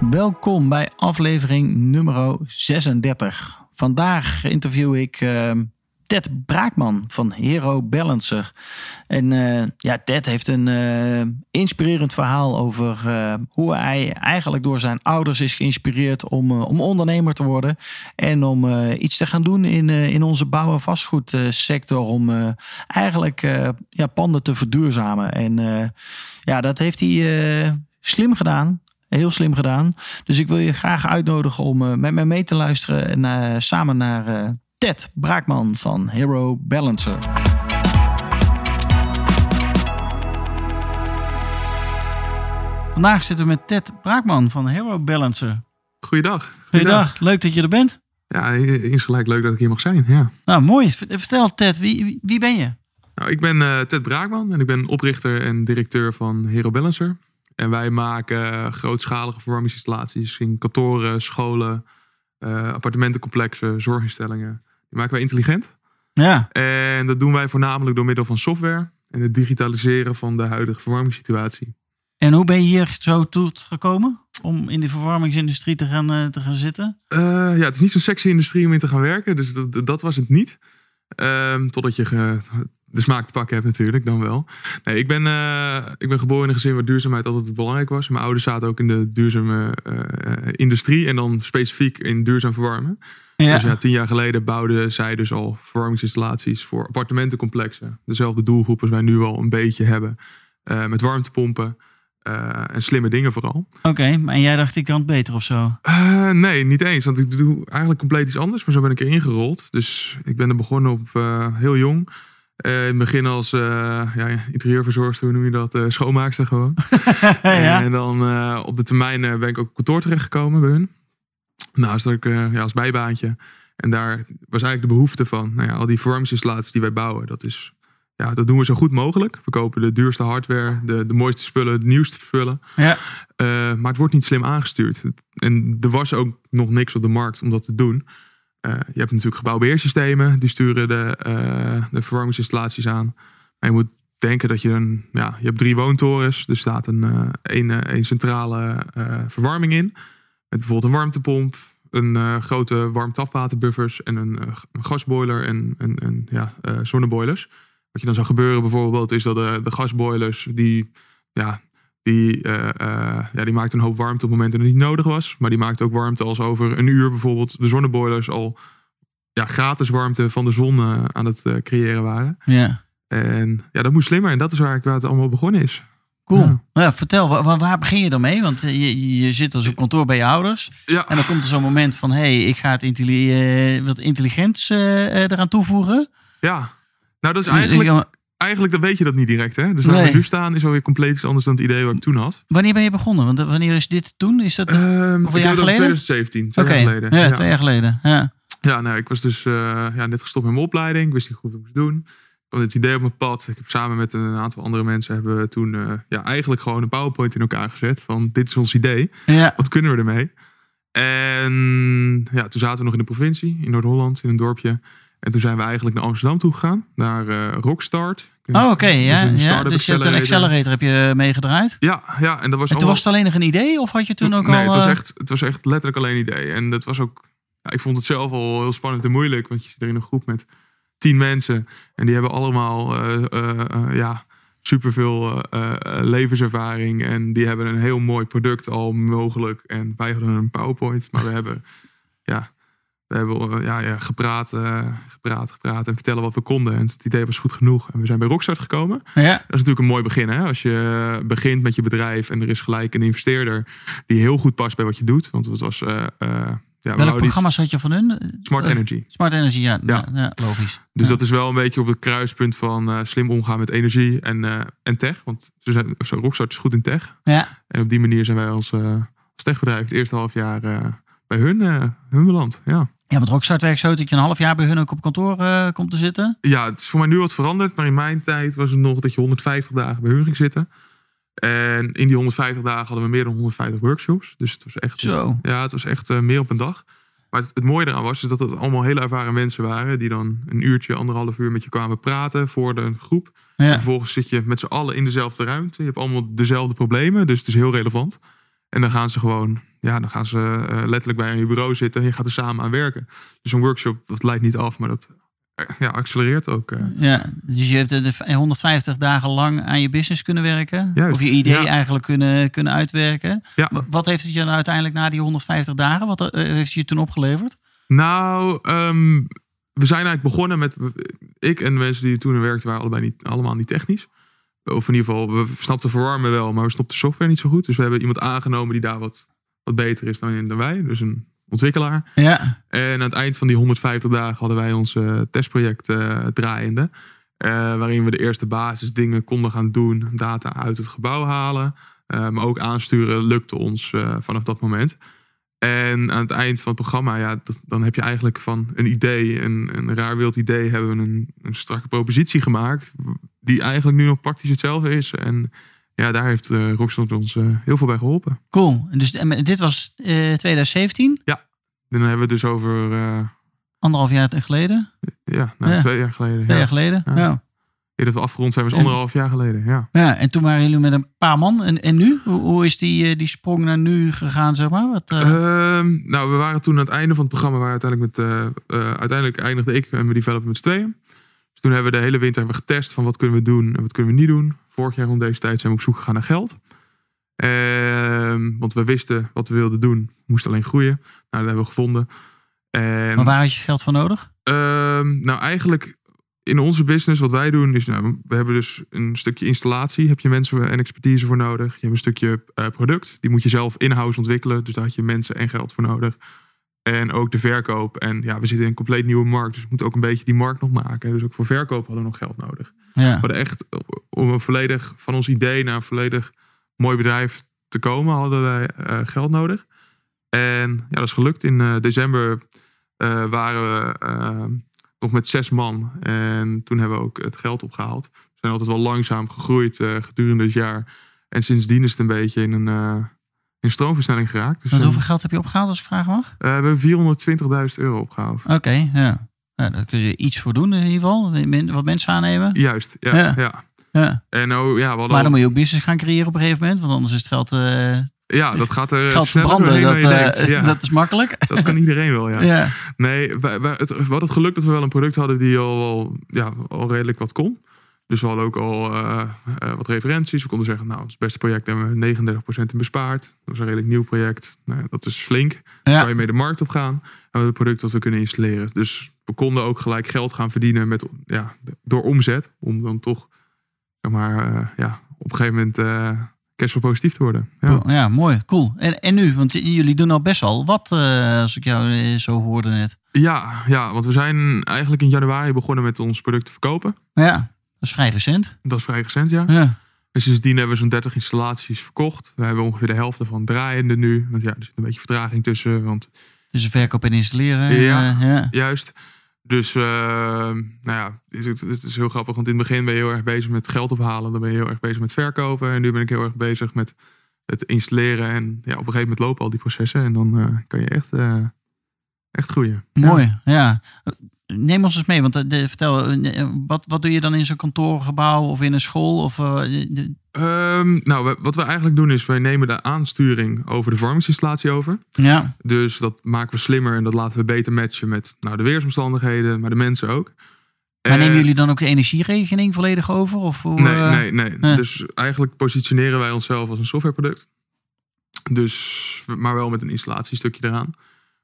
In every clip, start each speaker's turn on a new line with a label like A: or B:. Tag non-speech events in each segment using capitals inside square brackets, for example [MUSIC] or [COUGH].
A: Welkom bij aflevering nummer 36. Vandaag interview ik uh, Ted Braakman van Hero Balancer. En uh, ja, Ted heeft een uh, inspirerend verhaal over hoe hij eigenlijk door zijn ouders is geïnspireerd om, om ondernemer te worden. En om iets te gaan doen in, in onze bouw- en vastgoedsector. Om eigenlijk ja, panden te verduurzamen. En ja, dat heeft hij slim gedaan. Heel slim gedaan. Dus ik wil je graag uitnodigen om uh, met mij mee te luisteren en uh, samen naar uh, Ted Braakman van Hero Balancer. Vandaag zitten we met Ted Braakman van Hero Balancer.
B: Goeiedag.
A: Goeiedag, leuk dat je er bent.
B: Ja, insgelijk leuk dat ik hier mag zijn. Ja.
A: Nou, mooi. Vertel Ted, wie, wie, wie ben je?
B: Nou, ik ben Ted Braakman en ik ben oprichter en directeur van Hero Balancer. En wij maken grootschalige verwarmingsinstallaties in kantoren, scholen, uh, appartementencomplexen, zorginstellingen. Die maken wij intelligent.
A: Ja.
B: En dat doen wij voornamelijk door middel van software en het digitaliseren van de huidige verwarmingssituatie.
A: En hoe ben je hier zo toe gekomen om in de verwarmingsindustrie te gaan, uh, te gaan zitten?
B: Uh, ja, het is niet zo'n sexy industrie om in te gaan werken, dus dat, dat was het niet. Um, totdat je ge, de smaak te pakken hebt natuurlijk, dan wel. Nee, ik ben, uh, ik ben geboren in een gezin waar duurzaamheid altijd belangrijk was. Mijn ouders zaten ook in de duurzame uh, industrie en dan specifiek in duurzaam verwarmen. Ja. Dus ja, tien jaar geleden bouwden zij dus al verwarmingsinstallaties voor appartementencomplexen. Dezelfde doelgroep als wij nu al een beetje hebben. Uh, met warmtepompen en slimme dingen vooral.
A: Oké, okay, maar jij dacht ik kan het beter of zo?
B: nee, niet eens. Want ik doe eigenlijk compleet iets anders. Maar zo ben ik erin gerold. Dus ik ben er begonnen op heel jong. Uh, in het begin als uh, ja, interieurverzorgster, hoe noem je dat? Uh, schoonmaakster gewoon. [LAUGHS] ja. En dan op de termijn ben ik ook op kantoor terechtgekomen bij hun. Nou, is dat ik ja, als bijbaantje. En daar was eigenlijk de behoefte van nou ja, al die verwarmingsinstallaties die wij bouwen. Dat, is, ja, dat doen we zo goed mogelijk. We kopen de duurste hardware, de, de mooiste spullen, de nieuwste spullen.
A: Ja.
B: maar het wordt niet slim aangestuurd. En er was ook nog niks op de markt om dat te doen. Uh, je hebt natuurlijk gebouwbeheersystemen, die sturen de, uh, de verwarmingsinstallaties aan. Maar je moet denken dat je een, ja, je hebt drie woontorens. Er staat een, uh, een, een, centrale verwarming in. Met bijvoorbeeld een warmtepomp, een grote warmtapwaterbuffers en een, gasboiler en, en, en ja, zonneboilers. Wat je dan zou gebeuren bijvoorbeeld is dat de, de gasboilers die ja, die, uh, uh, ja, die maakt een hoop warmte op momenten dat het niet nodig was. Maar die maakt ook warmte als over een uur bijvoorbeeld de zonneboilers al ja, gratis warmte van de zon uh, aan het creëren waren.
A: Ja.
B: En ja, dat moet slimmer. En dat is waar, ik, waar het allemaal begonnen is.
A: Cool. Ja. Nou ja, vertel, waar, waar, begin je dan mee? Want je, je zit als op kantoor bij je ouders.
B: Ja.
A: En dan komt er zo'n moment van... hé, hey, ik ga het intelli wat intelligents eraan toevoegen.
B: Ja, nou dat is eigenlijk eigenlijk dan weet je dat niet direct. Hè? Dus waar nee. we nu staan is alweer compleet iets anders dan het idee wat ik toen had.
A: Wanneer ben je begonnen? Want wanneer is dit toen? Is dat
B: um,
A: hoeveel jaar geleden?
B: 2017, twee
A: okay.
B: jaar geleden.
A: Ja, ja, twee jaar geleden. Ja,
B: ja nou, ik was dus uh, ja, net gestopt met mijn opleiding. Ik wist niet goed wat ik moest doen. Ik had het idee op mijn pad. Ik heb samen met een aantal andere mensen hebben we toen uh, ja, eigenlijk gewoon een PowerPoint in elkaar gezet. Van dit is ons idee.
A: Ja.
B: Wat kunnen we ermee? En ja, toen zaten we nog in de provincie, in Noord-Holland, in een dorpje. En toen zijn we eigenlijk naar Amsterdam toe gegaan, naar uh, Rockstart.
A: Oh, oké, okay, ja. ja. Dus je hebt een accelerator heb je meegedraaid?
B: Ja, ja. En, dat was
A: en toen
B: allemaal...
A: was het alleen nog een idee? Of had je toen, ook
B: nee,
A: al...
B: het was, echt, het was echt letterlijk alleen een idee. En dat was ook... Ja, ik vond het zelf al heel spannend en moeilijk. Want je zit er in een groep met tien mensen. En die hebben allemaal uh, uh, ja, superveel levenservaring. En die hebben een heel mooi product al mogelijk. En wij hadden een PowerPoint. Maar we hebben... Ja, we hebben ja, ja, gepraat, uh, gepraat, gepraat en vertellen wat we konden. En het idee was goed genoeg. En we zijn bij Rockstart gekomen.
A: Ja.
B: Dat is natuurlijk een mooi begin. Hè? Als je begint met je bedrijf en er is gelijk een investeerder die heel goed past bij wat je doet. Want het was. Uh, uh, ja,
A: Welke programma's had je van hun?
B: Smart Energy.
A: Smart Energy, ja, ja. logisch.
B: Dus dat is wel een beetje op het kruispunt van slim omgaan met energie en, en tech. Want ze zijn, zo, Rockstart is goed in tech.
A: Ja.
B: En op die manier zijn wij als, als techbedrijf het eerste half jaar bij hun, eh, hun beland. Ja.
A: Ja, want Rockstart werkt zo dat je een half jaar bij hun ook op kantoor eh, komt te zitten.
B: ja, het is voor mij nu wat veranderd. Maar in mijn tijd was het nog dat je 150 dagen bij hun ging zitten. En in die 150 dagen hadden we meer dan 150 workshops. Dus het was echt,
A: Zo.
B: ja, het was echt eh, meer op een dag. Maar het, het mooie eraan was is dat het allemaal hele ervaren mensen waren. Die dan een uurtje, anderhalf uur met je kwamen praten voor de groep. En vervolgens zit je met z'n allen in dezelfde ruimte. Je hebt allemaal dezelfde problemen, dus het is heel relevant. En dan gaan ze gewoon, ja, dan gaan ze eh, letterlijk bij je bureau zitten. En je gaat er samen aan werken. Dus een workshop, dat leidt niet af, maar dat eh, ja, accelereert ook. eh.
A: Ja, dus je hebt de- de 150 dagen lang aan je business kunnen werken.
B: Juist,
A: Of je idee
B: ja.
A: eigenlijk kunnen, kunnen uitwerken.
B: Ja.
A: Wat heeft het je dan uiteindelijk na die 150 dagen, wat heeft het je toen opgeleverd?
B: Nou, ehm, we zijn eigenlijk begonnen met. Ik en de mensen die toen werkten waren allebei niet, allemaal niet technisch. Of in ieder geval, we snapten verwarmen wel, maar we snapten de software niet zo goed. Dus we hebben iemand aangenomen die daar wat, wat beter is dan, dan wij. Dus een ontwikkelaar.
A: Ja,
B: En aan het eind van die 150 dagen hadden wij ons eh, testproject eh, draaiende. Eh, waarin we de eerste basisdingen konden gaan doen. Data uit het gebouw halen. maar ook aansturen lukte ons vanaf dat moment. En aan het eind van het programma, ja, dat- dan heb je eigenlijk van een idee, een, een raar wild idee, hebben we een, een strakke propositie gemaakt. Die eigenlijk nu nog praktisch hetzelfde is. En ja, daar heeft uh, Rockstone ons eh, heel veel bij geholpen.
A: cool. En Dus, en dit was eh 2017,
B: En dan hebben we het dus over, eh,
A: anderhalf jaar geleden,
B: ja, nou,
A: Ja.
B: twee jaar geleden.
A: twee
B: ja.
A: jaar geleden. Ja.
B: Ja.
A: Ja.
B: Ja, dat we afgerond zijn was
A: En-
B: anderhalf jaar geleden. Ja.
A: en toen waren jullie met een paar man. En, en nu? Hoe, hoe is die, eh, die sprong naar nu gegaan, zeg maar? Wat, eh,
B: Ehm, nou, we waren toen aan het einde van het programma. Waren uiteindelijk, met, eh, eh, uiteindelijk eindigde ik en mijn developer met z'n tweeën. Dus toen hebben we de hele winter hebben getest van wat kunnen we doen en wat kunnen we niet doen. Vorig jaar rond deze tijd zijn we op zoek gegaan naar geld. Ehm, want we wisten wat we wilden doen. Moest alleen groeien. Nou, dat hebben we gevonden. En,
A: maar waar had je geld voor nodig?
B: Ehm, nou, eigenlijk in onze business, wat wij doen, is nou, we hebben dus een stukje installatie. Heb je mensen en expertise voor nodig. Je hebt een stukje eh, product. Die moet je zelf in-house ontwikkelen. Dus daar had je mensen en geld voor nodig. En ook de verkoop. En ja, we zitten in een compleet nieuwe markt. Dus we moeten ook een beetje die markt nog maken. Dus ook voor verkoop hadden we nog geld nodig.
A: Ja.
B: We hadden echt, om een volledig van ons idee naar een volledig mooi bedrijf te komen, hadden wij eh, geld nodig. En ja, dat is gelukt. In eh, december eh, waren we nog met zes man. En toen hebben we ook het geld opgehaald. We zijn altijd wel langzaam gegroeid gedurende het jaar. En sindsdien is het een beetje in een, in stroomversnelling geraakt. Dus
A: hoeveel geld heb je opgehaald, als ik vragen mag?
B: we hebben 420.000 euro opgehaald.
A: Oké, ja. Ja. Daar kun je iets voor doen in ieder geval. Wat mensen aannemen.
B: Juist, ja.
A: Ja.
B: ja.
A: Ja.
B: En nou, ja, we
A: Maar dan
B: al-
A: moet je ook business gaan creëren op een gegeven moment. Want anders is het geld, eh,
B: ja, dat gaat er
A: geld verbranden.
B: doorheen
A: Dat, eh.
B: Ja. [LAUGHS]
A: dat is makkelijk.
B: Dat kan iedereen wel, ja. [LAUGHS]
A: Ja.
B: Nee, wij, wij- het, we hadden het geluk dat we wel een product hadden die al, wel, ja, al redelijk wat kon. Dus we hadden ook al eh, wat referenties. We konden zeggen, nou, het beste project hebben we 39% in bespaard. Dat was een redelijk nieuw project. Nou, dat is flink. Daar
A: Ja.
B: kan je mee de markt op gaan. Een product dat we kunnen installeren. Dus we konden ook gelijk geld gaan verdienen met, ja, door omzet. Om dan toch, zeg maar, eh, ja, op een gegeven moment uh, cashflow positief te worden. Ja.
A: Ja, mooi. Cool. En, en nu? Want jullie doen al best wel wat, eh, als ik jou eh, zo hoorde net.
B: Ja, ja, want we zijn eigenlijk in januari begonnen met ons product te verkopen.
A: Ja, dat is vrij recent.
B: Dat is vrij recent, ja.
A: Ja.
B: En sindsdien hebben we zo'n 30 installaties verkocht. We hebben ongeveer de helft ervan draaiende nu. Want ja, er zit een beetje vertraging tussen. Want
A: Dus verkoop en installeren.
B: Ja.
A: eh, ja.
B: juist. Dus, uh, nou ja, het, is heel grappig. Want in het begin ben je heel erg bezig met geld ophalen. Dan ben je heel erg bezig met verkopen. En nu ben ik heel erg bezig met het installeren. En ja, op een gegeven moment lopen al die processen. En dan uh, kan je echt, echt groeien.
A: Mooi, ja. ja. Neem ons eens mee, want de, vertel, wat, wat doe je dan in zo'n kantoorgebouw of in een school? Of, uh,
B: de... um, nou, wat we eigenlijk doen is, wij nemen de aansturing over de verwarmingsinstallatie over.
A: Ja.
B: Dus dat maken we slimmer en dat laten we beter matchen met nou, de weersomstandigheden, maar de mensen ook.
A: Maar nemen jullie dan ook de energierekening volledig over? Of hoe,
B: nee, nee, nee. Uh, dus eigenlijk positioneren wij onszelf als een softwareproduct. Dus, maar wel met een installatiestukje eraan.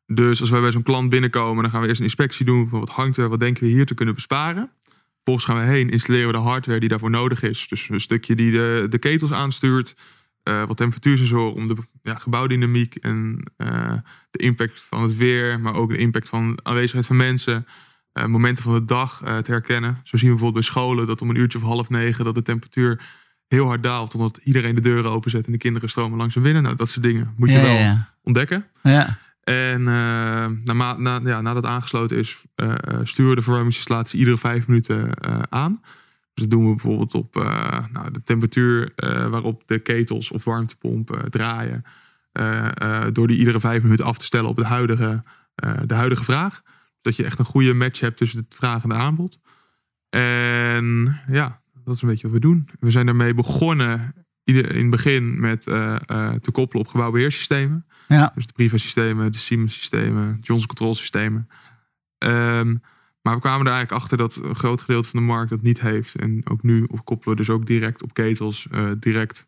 B: Dus als wij bij zo'n klant binnenkomen, dan gaan we eerst een inspectie doen van wat hangt er, wat denken we hier te kunnen besparen. Vervolgens gaan we heen, installeren we de hardware die daarvoor nodig is. Dus een stukje die de, de ketels aanstuurt, uh, wat temperatuursensoren om de ja, gebouwdynamiek en uh, de impact van het weer, maar ook de impact van de aanwezigheid van mensen, uh, momenten van de dag te herkennen. Zo zien we bijvoorbeeld bij scholen dat om een uurtje of half negen dat de temperatuur heel hard daalt, omdat iedereen de deuren openzet en de kinderen stromen langs binnen. Nou, dat soort dingen moet je
A: ja,
B: wel
A: ja.
B: ontdekken.
A: Ja.
B: En uh, na, na, ja, nadat het aangesloten is, uh, sturen we de verwarmingsinstallatie iedere vijf minuten aan. Dus dat doen we bijvoorbeeld op nou, de temperatuur waarop de ketels of warmtepompen draaien. door die iedere vijf minuten af te stellen op de huidige, de huidige vraag. Dat je echt een goede match hebt tussen het vraag en de aanbod. En ja, dat is een beetje wat we doen. We zijn daarmee begonnen in het begin met te koppelen op gebouwbeheersystemen.
A: Ja.
B: Dus de Priva-systemen, de Siemens-systemen, Johnson Control-systemen. Um, maar we kwamen er eigenlijk achter dat een groot gedeelte van de markt dat niet heeft. En ook nu koppelen we dus ook direct op ketels, uh, direct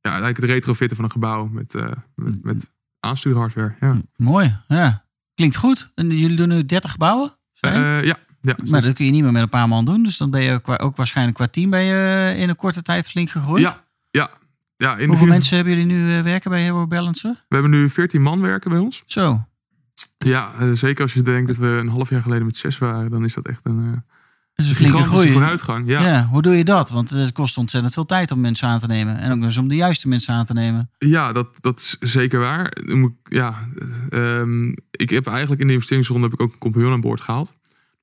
B: ja, eigenlijk het retrofitten van een gebouw met, uh, met, met aanstuurhardware. Ja.
A: Mooi, ja. Klinkt goed. En jullie doen nu 30 gebouwen?
B: Uh, ja. Ja,
A: maar dat kun je niet meer met een paar man doen. Dus dan ben je ook, ook waarschijnlijk qua team ben je in een korte tijd flink gegroeid.
B: Ja, ja, ja, in
A: Hoeveel mensen hebben jullie nu uh, werken bij Hero Balancer?
B: We hebben nu 14 man werken bij ons.
A: Zo.
B: Ja, uh, zeker als je denkt dat we een half jaar geleden met zes waren, dan is dat echt een, uh,
A: dat is een flinke groei.
B: vooruitgang. Ja.
A: ja. hoe doe je dat? Want het kost ontzettend veel tijd om mensen aan te nemen. En ook dus om de juiste mensen aan te nemen.
B: Ja, dat, dat is zeker waar. Ja, um, ik heb eigenlijk in de investeringsronde heb ik ook een compagnon aan boord gehaald.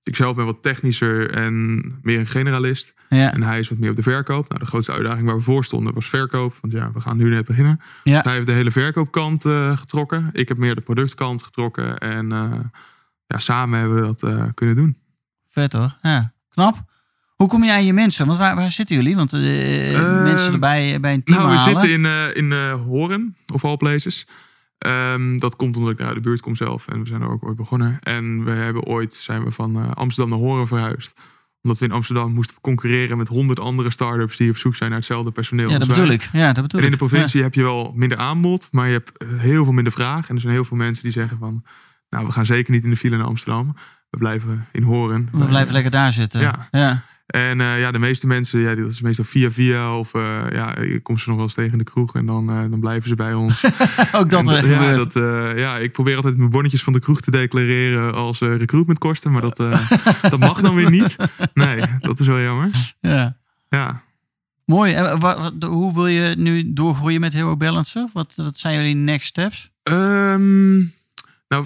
B: Ik zelf ben wat technischer en meer een generalist.
A: Ja.
B: En hij is wat meer op de verkoop. Nou, de grootste uitdaging waar we voor stonden was verkoop. Want ja, we gaan nu net beginnen.
A: Ja.
B: Hij heeft de hele verkoopkant uh, getrokken. Ik heb meer de productkant getrokken. En uh, ja, samen hebben we dat uh, kunnen doen.
A: Vet hoor. Ja, knap. Hoe kom je aan je mensen? Want waar, waar zitten jullie? Want mensen erbij bij een team
B: Nou, we
A: halen.
B: zitten in, in Horen, of all places. Um, dat komt omdat ik uit de buurt kom zelf. En we zijn er ook ooit begonnen. En we hebben ooit zijn we van uh, Amsterdam naar Horen verhuisd. Omdat we in Amsterdam moesten concurreren met honderd andere start-ups die op zoek zijn naar hetzelfde personeel.
A: Ja, dat bedoel ik. Ja, dat bedoel
B: en in de provincie heb je wel minder aanbod, maar je hebt eh, heel veel minder vraag. En er zijn heel veel mensen die zeggen van, nou, we gaan zeker niet in de file naar Amsterdam. We blijven in Horen.
A: We blijven lekker daar zitten.
B: Ja.
A: ja.
B: En uh, ja, de meeste mensen, ja, dat is meestal via via. Of uh, ja, je komt ze nog wel eens tegen in de kroeg en dan, uh, dan blijven ze bij ons. [LAUGHS]
A: Ook dat
B: en, ja, dat, ja, ik probeer altijd mijn bonnetjes van de kroeg te declareren als recruitmentkosten. Maar dat, [LAUGHS] dat mag dan weer niet. Nee, dat is wel jammer.
A: Ja.
B: Ja.
A: Mooi. En hoe wil je nu doorgroeien met Hero Balancer? Wat, wat zijn jullie next steps?
B: Um, nou,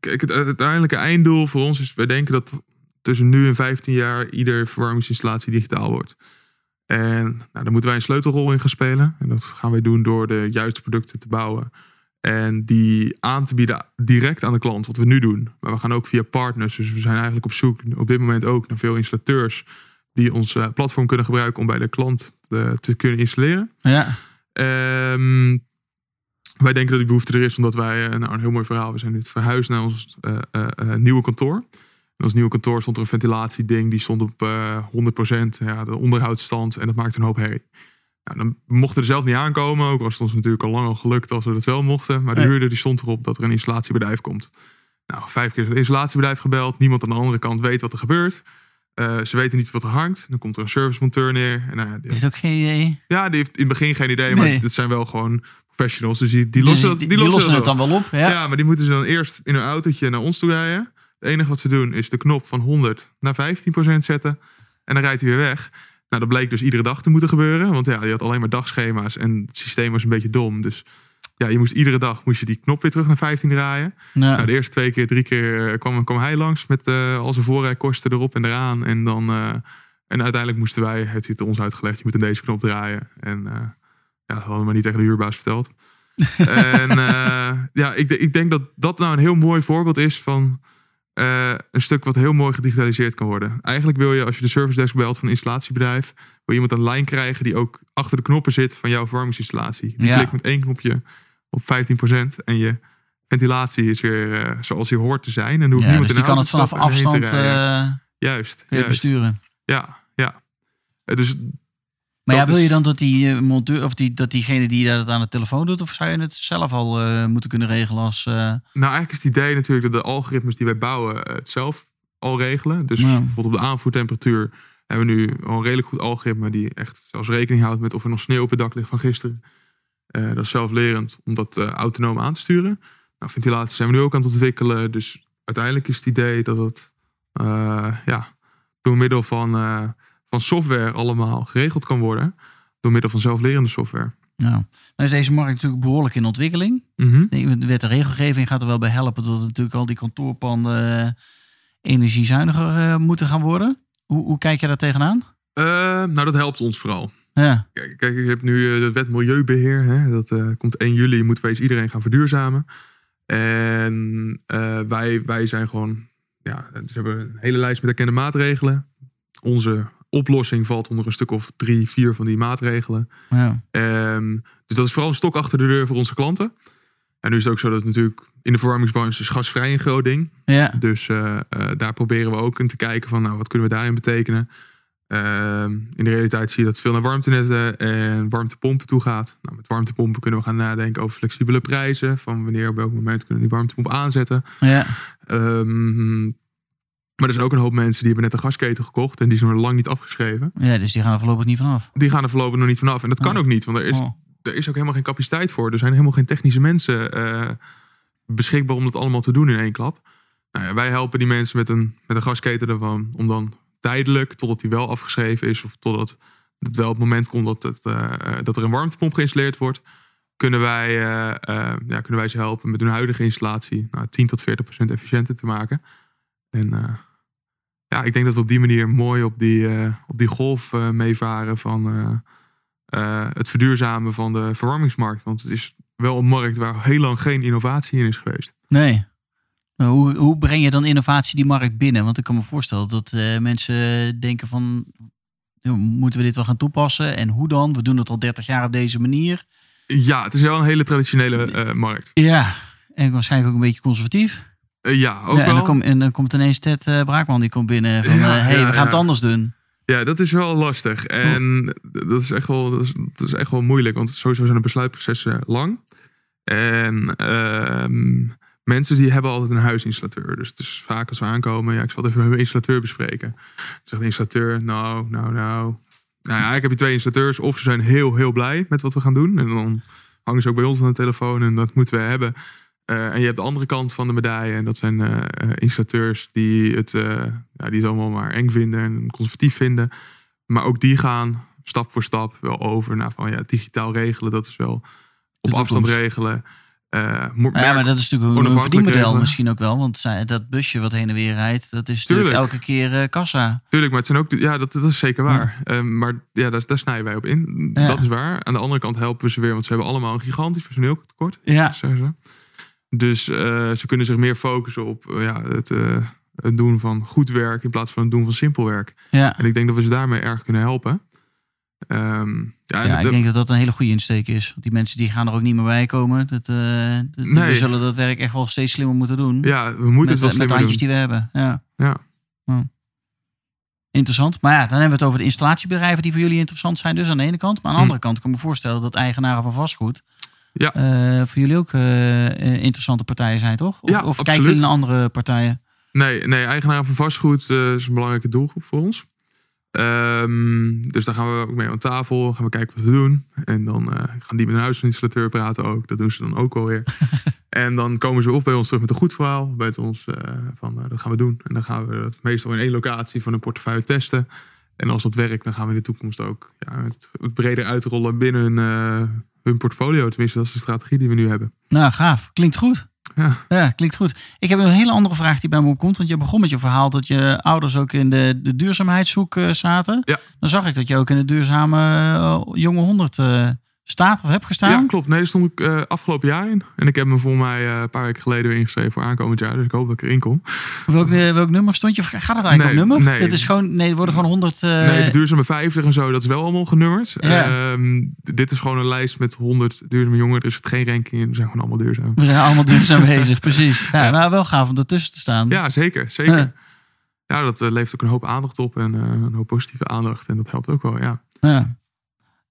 B: kijk, het uiteindelijke einddoel voor ons is, wij denken dat tussen nu en 15 jaar ieder verwarmingsinstallatie digitaal wordt. En nou, daar moeten wij een sleutelrol in gaan spelen. En dat gaan wij doen door de juiste producten te bouwen. En die aan te bieden direct aan de klant, wat we nu doen. Maar we gaan ook via partners. Dus we zijn eigenlijk op zoek op dit moment ook naar veel installateurs. die ons uh, platform kunnen gebruiken om bij de klant te, te kunnen installeren.
A: Ja.
B: Um, wij denken dat die behoefte er is, omdat wij, nou een heel mooi verhaal, we zijn nu verhuisd naar ons uh, uh, nieuwe kantoor. In ons nieuwe kantoor stond er een ventilatieding, die stond op uh, 100%, ja, de onderhoudsstand en dat maakte een hoop herrie. Nou, dan mochten we er zelf niet aankomen, ook was het ons natuurlijk al lang al gelukt als we dat wel mochten. Maar de huurder die stond erop dat er een installatiebedrijf komt. Nou, vijf keer het installatiebedrijf gebeld, niemand aan de andere kant weet wat er gebeurt. Uh, ze weten niet wat er hangt. Dan komt er een servicemonteur neer. En, die,
A: Heeft ook geen idee.
B: ja, die heeft in het begin geen idee, maar dit zijn wel gewoon professionals. Dus die, die
A: Dus
B: lossen, dat-
A: die,
B: die
A: die
B: lossen
A: lossen
B: dat
A: het dan wel op. Ja.
B: ja. maar die moeten ze dan eerst in hun autootje naar ons toe rijden. Het enige wat ze doen is de knop van 100 naar 15% zetten. En dan rijdt hij weer weg. Nou, dat bleek dus iedere dag te moeten gebeuren. Want ja, je had alleen maar dagschema's en het systeem was een beetje dom. Dus ja, je moest iedere dag moest je die knop weer terug naar 15 draaien.
A: Ja.
B: Nou, de eerste twee keer, drie keer eh, kwam, kwam hij langs met eh, al zijn voorrijkosten erop en eraan. En dan... eh, en uiteindelijk moesten wij, het heeft ons uitgelegd, je moet in deze knop draaien. En ja, dat hadden we maar niet tegen de huurbaas verteld. [LAUGHS] en ja, ik, ik denk dat dat nou een heel mooi voorbeeld is van eh, een stuk wat heel mooi gedigitaliseerd kan worden. Eigenlijk wil je, als je de service desk belt van een installatiebedrijf, wil je iemand aan lijn krijgen die ook achter de knoppen zit van jouw verwarmingsinstallatie. Die
A: Ja.
B: klikt met één knopje op 15% en je ventilatie is weer eh, zoals die hoort te zijn. En hoeft
A: Ja,
B: niemand
A: dus
B: in de
A: kan het vanaf afstand eh,
B: Juist,
A: je
B: juist.
A: besturen.
B: Ja, ja. Dus
A: Maar ja, wil je dan dat die eh, monteur of die, dat diegene die dat aan de telefoon doet, of zou je het zelf al eh, moeten kunnen regelen als. eh,
B: Nou, eigenlijk is het idee natuurlijk dat de algoritmes die wij bouwen het zelf al regelen. Dus
A: Ja.
B: bijvoorbeeld op de aanvoertemperatuur hebben we nu al een redelijk goed algoritme die echt zelfs rekening houdt met of er nog sneeuw op het dak ligt van gisteren. Dat is zelflerend om dat autonoom aan te sturen. Nou, ventilatie zijn we nu ook aan het ontwikkelen. Dus uiteindelijk is het idee dat het ja, door middel van, van software allemaal geregeld kan worden. Door middel van zelflerende software.
A: Nou, nou is deze markt natuurlijk behoorlijk in ontwikkeling.
B: Mhm.
A: De wet en regelgeving gaat er wel bij helpen dat natuurlijk al die kantoorpanden eh, energiezuiniger eh, moeten gaan worden. Hoe, hoe kijk je daar tegenaan?
B: Eh, nou, dat helpt ons vooral.
A: Ja,
B: Kijk, kijk je hebt nu de wet Milieubeheer. Hè? Dat komt 1 juli, moet opeens iedereen gaan verduurzamen. En wij, wij zijn gewoon... Ja, ze hebben een hele lijst met erkende maatregelen. Onze oplossing valt onder een stuk of drie, vier van die maatregelen.
A: ja.
B: Ehm, dus dat is vooral een stok achter de deur voor onze klanten. En nu is het ook zo dat het natuurlijk in de verwarmingsbranche is gasvrij een groot ding.
A: ja.
B: Dus eh, eh, daar proberen we ook in te kijken van, nou, wat kunnen we daarin betekenen? Ehm, in de realiteit zie je dat veel naar warmtenetten en warmtepompen toe gaat. Nou, met warmtepompen kunnen we gaan nadenken over flexibele prijzen. Van wanneer op welk moment kunnen we die warmtepomp aanzetten.
A: ja.
B: Ehm, maar er zijn ook een hoop mensen die hebben net een gasketen gekocht en die zijn nog lang niet afgeschreven.
A: Ja, dus die gaan er voorlopig niet vanaf.
B: Die gaan er voorlopig nog niet vanaf. En dat kan
A: Oh.
B: ook niet, want er is,
A: Oh.
B: er is ook helemaal geen capaciteit voor. Er zijn helemaal geen technische mensen eh, beschikbaar om dat allemaal te doen in één klap. Nou ja, wij helpen die mensen met een, met een gasketen ervan om dan tijdelijk, totdat die wel afgeschreven is, of totdat het wel het moment komt dat, het, eh, dat er een warmtepomp geïnstalleerd wordt, kunnen wij, eh, ja, kunnen wij ze helpen met hun huidige installatie nou, 10 tot 40 procent efficiënter te maken. En ja, ik denk dat we op die manier mooi op die, eh, op die golf eh, meevaren van eh, het verduurzamen van de verwarmingsmarkt. Want het is wel een markt waar heel lang geen innovatie in is geweest.
A: Nee. Nou, hoe, hoe breng je dan innovatie die markt binnen? Want ik kan me voorstellen dat mensen denken van... "Ja, Moeten we dit wel gaan toepassen? En hoe dan? We doen het al 30 jaar op deze manier.
B: Ja, het is wel een hele traditionele markt.
A: Ja, en waarschijnlijk ook een beetje conservatief.
B: Eh, ja, ook
A: ja, en,
B: wel.
A: dan kom, en dan komt ineens Ted eh, Braakman, die komt binnen van...
B: Ja,
A: hé, hey,
B: ja,
A: we gaan het anders doen.
B: Ja, dat is wel lastig. En dat is echt wel, dat is, dat is echt wel moeilijk. Want sowieso zijn de besluitprocessen lang. En ehm, mensen die hebben altijd een huisinstallateur. Dus het is vaak als we aankomen, ja, ik zal het even met mijn installateur bespreken. Zegt de installateur, nou, nou, nou. Nou ja, ik heb hier twee installateurs. Of ze zijn heel, heel blij met wat we gaan doen. En dan hangen ze ook bij ons aan de telefoon en dat moeten we hebben. Eh, en je hebt de andere kant van de medaille. En dat zijn eh, eh, installateurs die het, ja, die het allemaal maar eng vinden en conservatief vinden. Maar ook die gaan stap voor stap wel over naar van ja, digitaal regelen. Dat is wel op afstand regelen.
A: Ja, maar dat is natuurlijk een verdienmodel
B: regelen.
A: misschien ook wel. Want dat busje wat heen en weer rijdt, dat is natuurlijk
B: Tuurlijk.
A: elke keer kassa.
B: Tuurlijk, maar het zijn ook, ja, dat, dat is zeker waar. Maar ja, daar, daar snijden wij op in.
A: Ja.
B: Dat is waar. Aan de andere kant helpen we ze weer, want ze hebben allemaal een gigantisch personeeltekort.
A: Ja,
B: zeggen ze. Dus eh, ze kunnen zich meer focussen op eh, ja, het, eh, het doen van goed werk in plaats van het doen van simpel werk.
A: ja.
B: En ik denk dat we ze daarmee erg kunnen helpen. Ehm, ja,
A: ja
B: de-
A: ik denk dat dat een hele goede insteek is. Want die mensen die gaan er ook niet meer bij komen. Dat,
B: Nee.
A: We zullen dat werk echt wel steeds slimmer moeten doen.
B: ja, we moeten
A: met,
B: het wel
A: met de
B: slimmer
A: handjes
B: doen.
A: die we hebben. Ja.
B: Ja.
A: Hm. Interessant. Maar ja, dan hebben we het over de installatiebedrijven die voor jullie interessant zijn. Dus aan de ene kant. Maar aan de
B: Hm.
A: andere kant kan ik me voorstellen dat eigenaren van vastgoed...
B: Ja.
A: eh, voor jullie ook eh, eh, interessante partijen zijn, toch? Of,
B: Ja,
A: of kijken jullie naar andere partijen?
B: Nee, nee, eigenaar van vastgoed is een belangrijke doelgroep voor ons. Ehm, dus daar gaan we ook mee aan tafel. Gaan we kijken wat we doen. En dan gaan die met een huisinstallateur praten ook. Dat doen ze dan ook alweer. [LAUGHS] en dan komen ze of bij ons terug met een goed verhaal. Bij ons van dat gaan we doen. En dan gaan we dat meestal in één locatie van een portefeuille testen. En als dat werkt, dan gaan we in de toekomst ook ja, het, het breder uitrollen binnen hun, hun portfolio. Tenminste, dat is de strategie die we nu hebben.
A: Nou, gaaf. Klinkt goed.
B: Ja.
A: Ja, klinkt goed. Ik heb een hele andere vraag die bij me opkomt. Want je begon met je verhaal dat je ouders ook in de, de duurzaamheidshoek eh, zaten.
B: Ja.
A: Dan zag ik dat je ook in de duurzame eh, jonge 100 eh, staat of hebt gestaan.
B: Ja, klopt. Nee, daar stond ik eh, afgelopen jaar in. En ik heb me voor mij eh, een paar weken geleden weer ingeschreven voor aankomend jaar. Dus ik hoop dat ik erin kom.
A: Welk, eh, welk nummer stond je? Gaat het eigenlijk
B: Nee,
A: om nummer?
B: nee.
A: Het is gewoon, nee, er worden gewoon 100. eh,
B: nee, de duurzame 50 en zo, dat is wel allemaal genummerd.
A: Ja.
B: Ehm, dit is gewoon een lijst met 100 duurzame jongeren. Er is het geen ranking in. We zijn gewoon allemaal duurzaam.
A: We zijn allemaal duurzaam [LAUGHS] bezig, precies. Ja, nou, wel gaaf om ertussen te staan.
B: Ja, zeker. zeker.
A: Ja.
B: Dat levert ook een hoop aandacht op. En een hoop positieve aandacht. En dat helpt ook wel, ja.
A: Ja.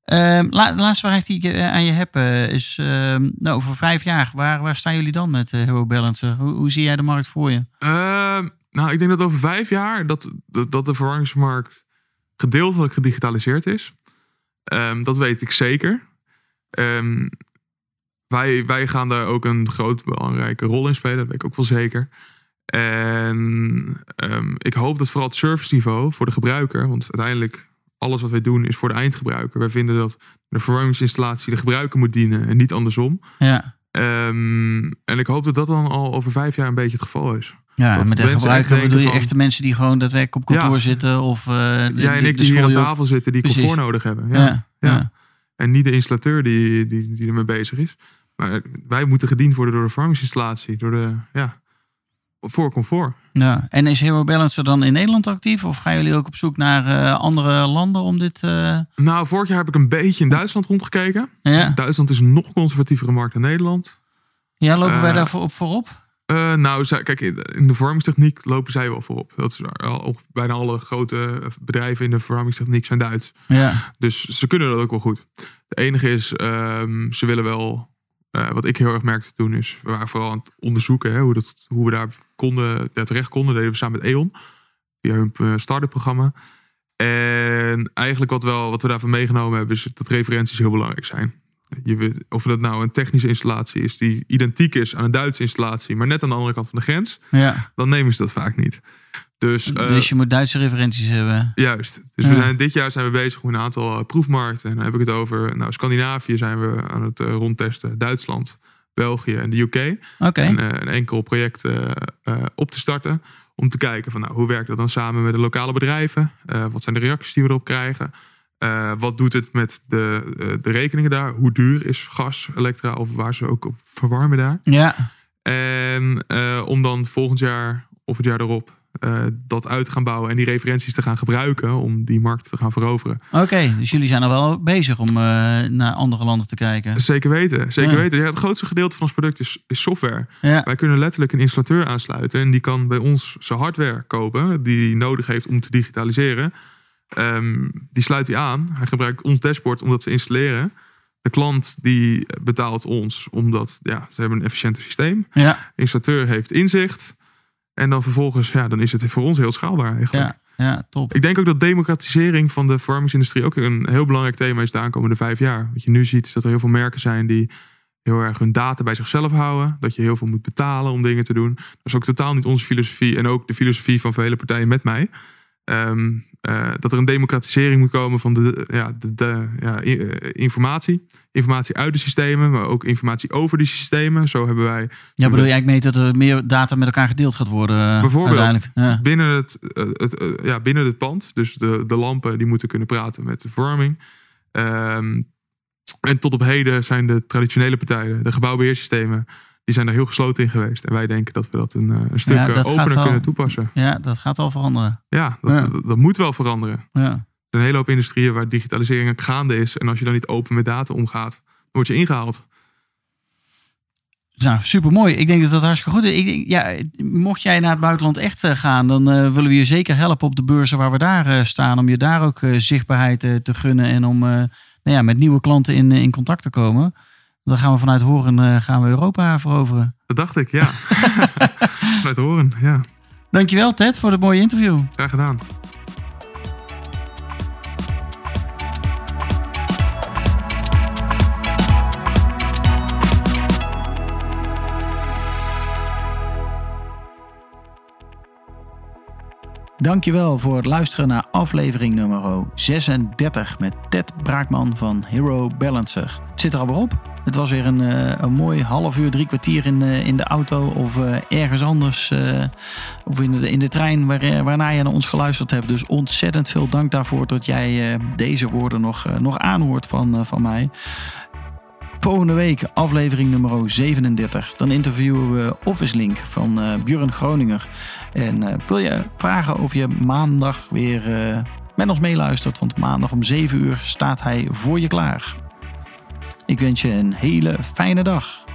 A: Ehm, de laatste vraag die ik eh, aan je heb eh, is: ehm, nou, over vijf jaar, waar, waar staan jullie dan met eh Hero Balancer? Hoe, hoe zie jij de markt voor je?
B: Ehm, nou, ik denk dat over vijf jaar dat, dat, de verwarmingsmarkt gedeeltelijk gedigitaliseerd is. Dat weet ik zeker. Wij, wij gaan daar ook een groot belangrijke rol in spelen. Dat weet ik ook wel zeker. En ik hoop dat vooral het serviceniveau voor de gebruiker... want uiteindelijk alles wat wij doen is voor de eindgebruiker. Wij vinden dat de verwarmingsinstallatie de gebruiker moet dienen en niet andersom.
A: Ja.
B: Ehm, en ik hoop dat dat dan al over vijf jaar een beetje het geval is.
A: Ja, met de gebruiker bedoel je echt de mensen die gewoon daadwerkelijk op kantoor
B: Ja.
A: zitten of de,
B: Jij en ik die hier aan tafel zitten, die
A: Precies.
B: comfort nodig hebben.
A: Ja,
B: Ja.
A: ja.
B: Ja. En niet de installateur die, die, die ermee bezig is. Maar wij moeten gediend worden door de verwarmingsinstallatie. Door de, ja, voor comfort.
A: Ja. En is Hero Balancer dan in Nederland actief? Of gaan jullie ook op zoek naar eh, andere landen om dit... eh,
B: Nou, vorig jaar heb ik een beetje in Duitsland rondgekeken.
A: Ja,
B: Duitsland is een nog conservatievere markt dan Nederland.
A: ja lopen wij
B: Eh,
A: daar voor, op voorop?
B: Nou, zij- kijk, in de verwarmingstechniek lopen zij wel voorop. Dat is al, bijna alle grote bedrijven in de verwarmingstechniek zijn Duits.
A: Ja,
B: Dus ze kunnen dat ook wel goed. Het enige is, ehm, ze willen wel. Eh, wat ik heel erg merkte toen is, we waren vooral aan het onderzoeken hè, hoe, dat, hoe we daar konden, daar terecht konden. Dat deden we samen met E.ON, via hun eh, start-up programma. En eigenlijk wat, wel, wat we daarvan meegenomen hebben, is dat referenties heel belangrijk zijn. Je weet, of dat nou een technische installatie is die identiek is aan een Duitse installatie, maar net aan de andere kant van de grens,
A: ja.
B: dan nemen ze dat vaak niet. Dus, eh,
A: dus je moet Duitse referenties hebben.
B: Juist. Dus
A: Ja.
B: we zijn, dit jaar zijn we bezig met een aantal eh, proefmarkten. En dan heb ik het over, nou, Scandinavië zijn we aan het eh, rondtesten. Duitsland, België en de UK.
A: Oké,
B: En, eh, een enkel project eh, eh, op te starten. Om te kijken van, nou, hoe werkt dat dan samen met de lokale bedrijven? Eh, wat zijn de reacties die we erop krijgen? Eh, wat doet het met de, eh, de rekeningen daar? Hoe duur is gas, elektra of waar ze ook op verwarmen daar?
A: ja.
B: En eh, om dan volgend jaar of het jaar erop eh, dat uit te gaan bouwen en die referenties te gaan gebruiken om die markt te gaan veroveren.
A: Oké, dus jullie zijn er wel bezig om eh, naar andere landen te kijken.
B: Zeker weten, zeker
A: Ja.
B: weten. Ja, het grootste gedeelte van ons product is, is software.
A: Ja,
B: Wij kunnen letterlijk een installateur aansluiten en die kan bij ons zijn hardware kopen die hij nodig heeft om te digitaliseren. Ehm, die sluit hij aan. Hij gebruikt ons dashboard om dat te installeren. De klant die betaalt ons omdat ja, ze hebben een efficiënter systeem.
A: ja,
B: De installateur heeft inzicht. En dan vervolgens, ja, dan is het voor ons heel schaalbaar eigenlijk.
A: ja, ja, top.
B: Ik denk ook dat democratisering van de verwarmingsindustrie ook een heel belangrijk thema is de aankomende vijf jaar. Wat je nu ziet is dat er heel veel merken zijn die heel erg hun data bij zichzelf houden. Dat je heel veel moet betalen om dingen te doen. Dat is ook totaal niet onze filosofie en ook de filosofie van vele partijen met mij. Ehm, eh, dat er een democratisering moet komen van de, ja, de, de ja, eh, informatie. Informatie uit de systemen, maar ook informatie over die systemen. Zo hebben wij
A: Ja, bedoel je eigenlijk mee dat er meer data met elkaar gedeeld gaat worden? eh,
B: Bijvoorbeeld.
A: Uiteindelijk. Ja.
B: binnen het, het, ja, binnen het pand. Dus de, de lampen die moeten kunnen praten met de verwarming. Ehm, en tot op heden zijn de traditionele partijen, de gebouwbeheersystemen, die zijn er heel gesloten in geweest. En wij denken dat we dat een, eh, een stuk
A: Ja,
B: eh,
A: dat
B: opener
A: wel.
B: kunnen toepassen.
A: ja, dat gaat wel veranderen.
B: Ja dat,
A: Ja.
B: Dat, dat moet wel veranderen. Er
A: Ja.
B: zijn een hele hoop industrieën waar digitalisering gaande is. En als je dan niet open met data omgaat, dan word je ingehaald.
A: Nou, super mooi. Ik denk dat dat hartstikke goed is. Ik, denk, ja, mocht jij naar het buitenland echt eh, gaan, dan willen we je zeker helpen op de beurzen waar we daar staan. Om je daar ook zichtbaarheid te gunnen en om nou ja, met nieuwe klanten in, in contact te komen. Dan gaan we vanuit Horen eh, gaan we Europa veroveren.
B: Dat dacht ik, ja. [LAUGHS] Vanuit horen, ja.
A: Dankjewel Ted voor het mooie interview.
B: Graag gedaan.
A: Dankjewel voor het luisteren naar aflevering nummer 36 met Ted Braakman van Hero Balancer. Het zit er alweer op. Het was weer een, eh, een mooi half uur, drie kwartier in, eh, in de auto of eh, ergens anders. of in de, in de trein waar, waarna je naar ons geluisterd hebt. Dus ontzettend veel dank daarvoor dat jij deze woorden nog, nog aanhoort van, van mij. Volgende week aflevering nummer 37. Dan interviewen we Office Link van eh Björn Groninger. En wil je vragen of je maandag weer met ons meeluistert? Want maandag om 7 uur staat hij voor je klaar. Ik wens je een hele fijne dag.